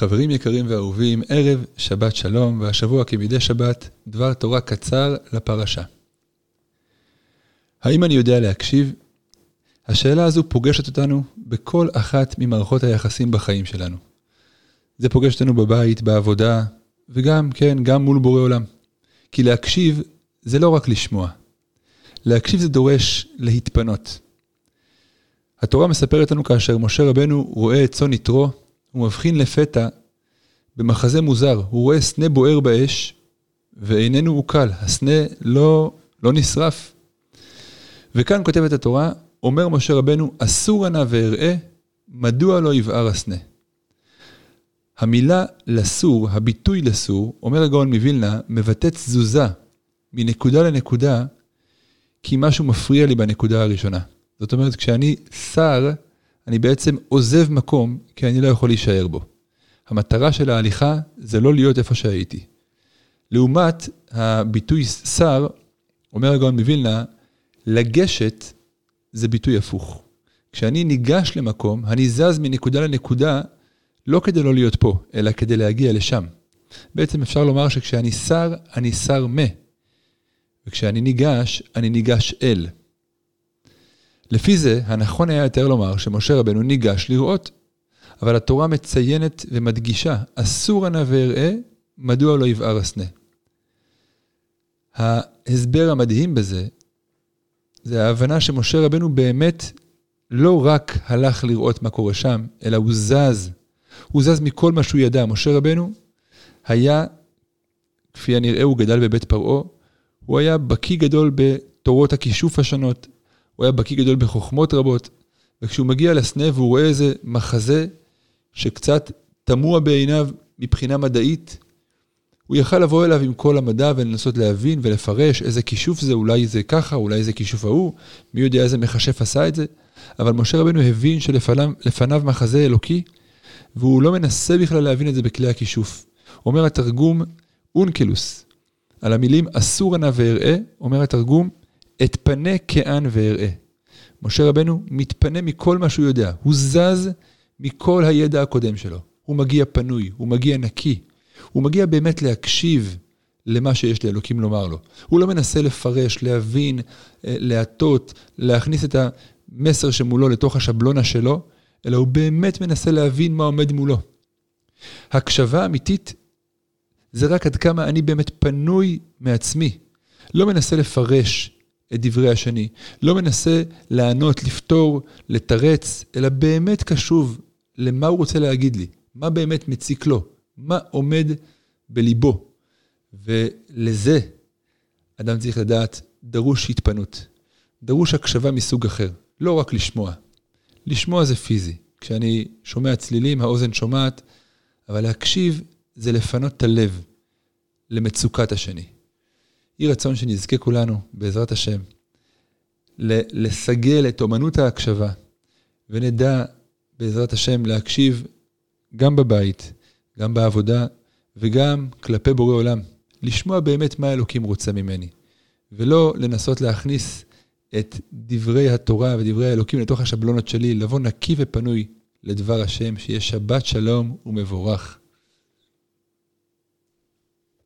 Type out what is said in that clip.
חברים יקרים ואהובים, ערב שבת שלום, והשבוע כמדי שבת, דבר תורה קצר לפרשה. האם אני יודע להקשיב? השאלה הזו פוגשת אותנו בכל אחת ממערכות היחסים בחיים שלנו. זה פוגש אותנו בבית, בעבודה, וגם, כן, גם מול בורא עולם. כי להקשיב זה לא רק לשמוע. להקשיב זה דורש להתפנות. התורה מספרת לנו כאשר משה רבנו רואה את צאן יתרו, הוא מבחין לפתע במחזה מוזר, הוא רואה סנה בוער באש, ואיננו עוקל, הסנה לא, לא נשרף. וכאן כותבת התורה, אומר משה רבנו, אסור נא ואראה, מדוע לא יבער הסנה. המילה לסור, הביטוי לסור, אומר הגאון מווילנה, מבטא תזוזה מנקודה לנקודה, כי משהו מפריע לי בנקודה הראשונה. זאת אומרת, כשאני שר, אני בעצם עוזב מקום, כי אני לא יכול להישאר בו. המטרה של ההליכה זה לא להיות איפה שהייתי. לעומת הביטוי שר, אומר הגאון מווילנה, לגשת זה ביטוי הפוך. כשאני ניגש למקום, אני זז מנקודה לנקודה, לא כדי לא להיות פה, אלא כדי להגיע לשם. בעצם אפשר לומר שכשאני שר, אני שר מה. וכשאני ניגש, אני ניגש אל. לפי זה, הנכון היה יותר לומר שמשה רבנו ניגש לראות. אבל התורה מציינת ומדגישה, אסור הנא ואראה, מדוע לא יבער הסנה. ההסבר המדהים בזה, זה ההבנה שמשה רבנו באמת לא רק הלך לראות מה קורה שם, אלא הוא זז. הוא זז מכל מה שהוא ידע. משה רבנו היה, כפי הנראה, הוא גדל בבית פרעה, הוא היה בקיא גדול בתורות הכישוף השונות, הוא היה בקיא גדול בחוכמות רבות, וכשהוא מגיע לסנה והוא רואה איזה מחזה שקצת תמוה בעיניו מבחינה מדעית, הוא יכל לבוא אליו עם כל המדע ולנסות להבין ולפרש איזה כישוף זה, אולי זה ככה, אולי זה כישוף ההוא, מי יודע איזה מכשף עשה את זה, אבל משה רבנו הבין שלפניו מחזה אלוקי, והוא לא מנסה בכלל להבין את זה בכלי הכישוף. אומר התרגום אונקלוס, על המילים אסור נא ואראה, אומר התרגום, את פנה כען ואראה. משה רבנו מתפנה מכל מה שהוא יודע, הוא זז מכל הידע הקודם שלו. הוא מגיע פנוי, הוא מגיע נקי, הוא מגיע באמת להקשיב למה שיש לאלוקים לומר לו. הוא לא מנסה לפרש, להבין, אה, להטות, להכניס את המסר שמולו לתוך השבלונה שלו, אלא הוא באמת מנסה להבין מה עומד מולו. הקשבה אמיתית זה רק עד כמה אני באמת פנוי מעצמי. לא מנסה לפרש את דברי השני, לא מנסה לענות, לפתור, לתרץ, אלא באמת קשוב למה הוא רוצה להגיד לי, מה באמת מציק לו, מה עומד בליבו. ולזה אדם צריך לדעת, דרוש התפנות, דרוש הקשבה מסוג אחר, לא רק לשמוע. לשמוע זה פיזי. כשאני שומע צלילים, האוזן שומעת, אבל להקשיב זה לפנות את הלב למצוקת השני. יהי רצון שנזכה כולנו, בעזרת השם, לסגל את אומנות ההקשבה, ונדע בעזרת השם, להקשיב גם בבית, גם בעבודה, וגם כלפי בורא עולם. לשמוע באמת מה אלוקים רוצה ממני, ולא לנסות להכניס את דברי התורה ודברי האלוקים לתוך השבלונות שלי, לבוא נקי ופנוי לדבר השם, שיהיה שבת שלום ומבורך.